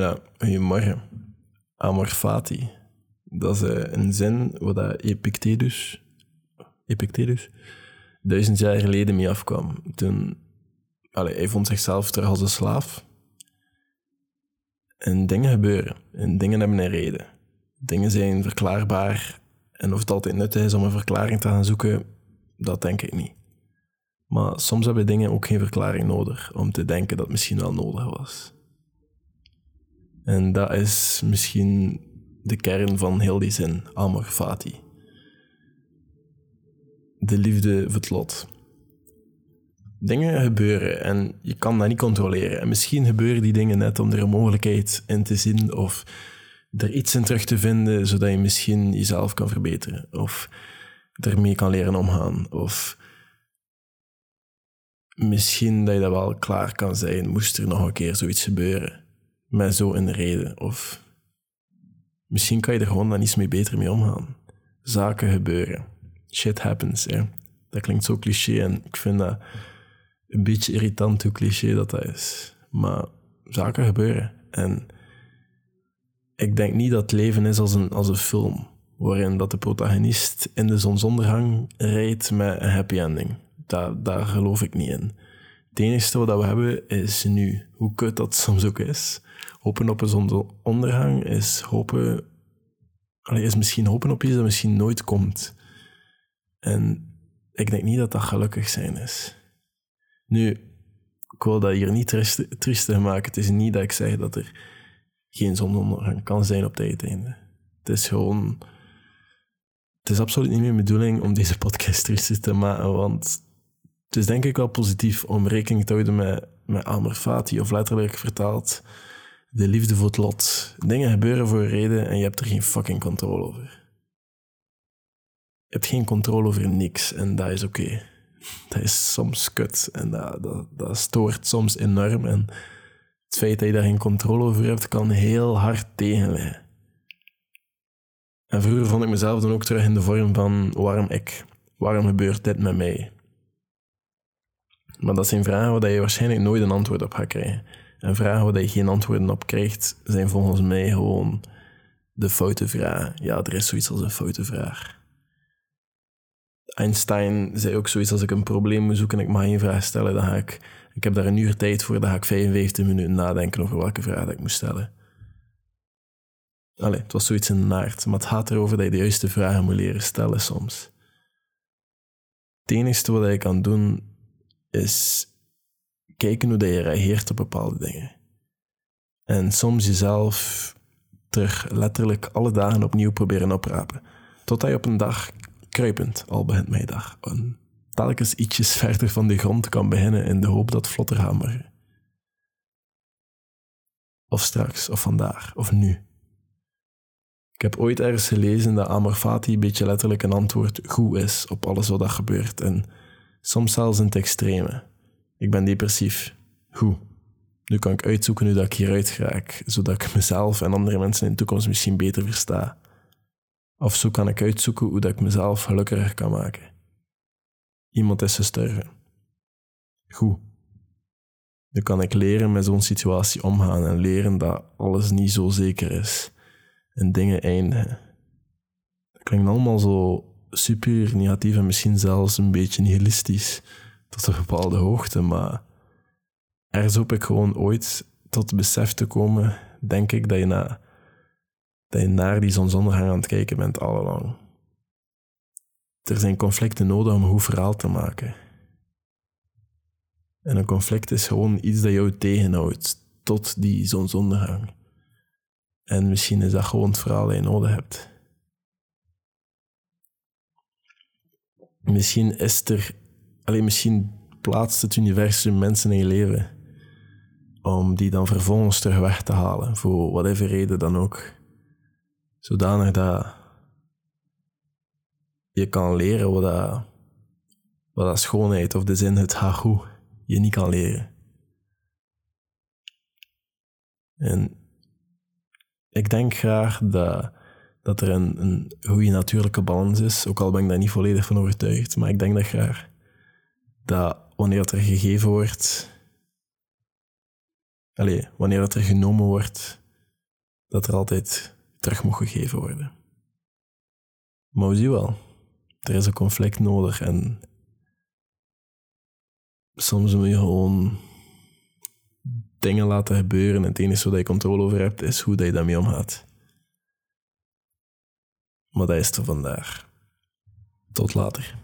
Ja, goedemorgen. Amor fati. Dat is eh, een zin dat Epictetus, Epictetus duizend jaar geleden mee afkwam. Toen, allee, hij vond zichzelf terug als een slaaf. En dingen gebeuren. En dingen hebben een reden. Dingen zijn verklaarbaar. En of het altijd nuttig is om een verklaring te gaan zoeken, dat denk ik niet. Maar soms hebben dingen ook geen verklaring nodig om te denken dat het misschien wel nodig was. En dat is misschien de kern van heel die zin, amor fati. De liefde voor het lot. Dingen gebeuren en je kan dat niet controleren. En misschien gebeuren die dingen net om er een mogelijkheid in te zien of er iets in terug te vinden, zodat je misschien jezelf kan verbeteren of ermee kan leren omgaan. Of misschien dat je dat wel klaar kan zijn, moest er nog een keer zoiets gebeuren. Met zo een reden. Of misschien kan je er gewoon dan iets mee beter mee omgaan. Zaken gebeuren. Shit happens, hè. Dat klinkt zo cliché en ik vind dat een beetje irritant hoe cliché dat dat is. Maar zaken gebeuren. En ik denk niet dat leven is als een, als een film, waarin dat de protagonist in de zonsondergang rijdt met een happy ending. Daar, daar geloof ik niet in. Het enige wat we hebben is nu. Hoe kut dat soms ook is. Hopen op een zonsondergang is hopen... Allee, is misschien hopen op iets dat misschien nooit komt. En ik denk niet dat dat gelukkig zijn is. Nu, ik wil dat hier niet triestig maken. Het is niet dat ik zeg dat er geen zonsondergang kan zijn op het einde. Het is gewoon... Het is absoluut niet mijn bedoeling om deze podcast triestig te maken, want het is denk ik wel positief om rekening te houden met, met Amor Fati, of letterlijk vertaald, de liefde voor het lot. Dingen gebeuren voor een reden en je hebt er geen fucking controle over. Je hebt geen controle over niks en dat is oké. Dat is soms kut en dat, dat, dat stoort soms enorm. En het feit dat je daar geen controle over hebt, kan heel hard tegenliggen. En vroeger vond ik mezelf dan ook terug in de vorm van waarom ik? Waarom gebeurt dit met mij? Maar dat zijn vragen waar je waarschijnlijk nooit een antwoord op gaat krijgen. En vragen waar je geen antwoorden op krijgt, zijn volgens mij gewoon de foute vraag. Ja, er is zoiets als een foute vraag. Einstein zei ook zoiets als ik een probleem moet zoeken en ik mag één vraag stellen, dan ga ik, ik heb daar een uur tijd voor, dan ga ik 55 minuten nadenken over welke vraag ik moet stellen. Allee, het was zoiets in naart, maar het gaat erover dat je de juiste vragen moet leren stellen soms. Het enige wat je kan doen, is kijken hoe je reageert op bepaalde dingen. En soms jezelf terug letterlijk alle dagen opnieuw proberen oprapen. Totdat je op een dag kruipend, al begint mijn dag, en telkens ietsjes verder van de grond kan beginnen in de hoop dat vlotter gaat. Of straks, of vandaag, of nu. Ik heb ooit ergens gelezen dat Amor Fati een beetje letterlijk een antwoord goed is op alles wat er gebeurt. En soms zelfs in het extreme. Ik ben depressief. Hoe? Nu kan ik uitzoeken hoe dat ik hieruit raak, zodat ik mezelf en andere mensen in de toekomst misschien beter versta. Of zo kan ik uitzoeken hoe dat ik mezelf gelukkiger kan maken. Iemand is gestorven. Goed. Nu kan ik leren met zo'n situatie omgaan en leren dat alles niet zo zeker is en dingen eindigen. Dat klinkt allemaal zo super negatief en misschien zelfs een beetje nihilistisch tot een bepaalde hoogte, maar ergens hoop ik gewoon ooit tot het besef te komen, denk ik, dat je, na, naar die zonsondergang aan het kijken bent allang. Er zijn conflicten nodig om een goed verhaal te maken. En een conflict is gewoon iets dat jou tegenhoudt tot die zonsondergang. En misschien is dat gewoon het verhaal dat je nodig hebt. Misschien is er, alleen misschien plaatst het universum mensen in je leven om die dan vervolgens terug weg te halen, voor whatever reden dan ook. Zodanig dat je kan leren wat dat, wat dat schoonheid of de zin het hagoe je niet kan leren. En ik denk graag dat dat er een, een goede natuurlijke balans is. Ook al ben ik daar niet volledig van overtuigd. Maar ik denk dat graag dat wanneer het er gegeven wordt, allez, wanneer het er genomen wordt, dat er altijd terug mocht gegeven worden. Maar we zien wel, er is een conflict nodig en soms moet je gewoon dingen laten gebeuren en het enige wat je controle over hebt is hoe dat je daarmee omgaat. Maar dat is het vandaag. Tot later.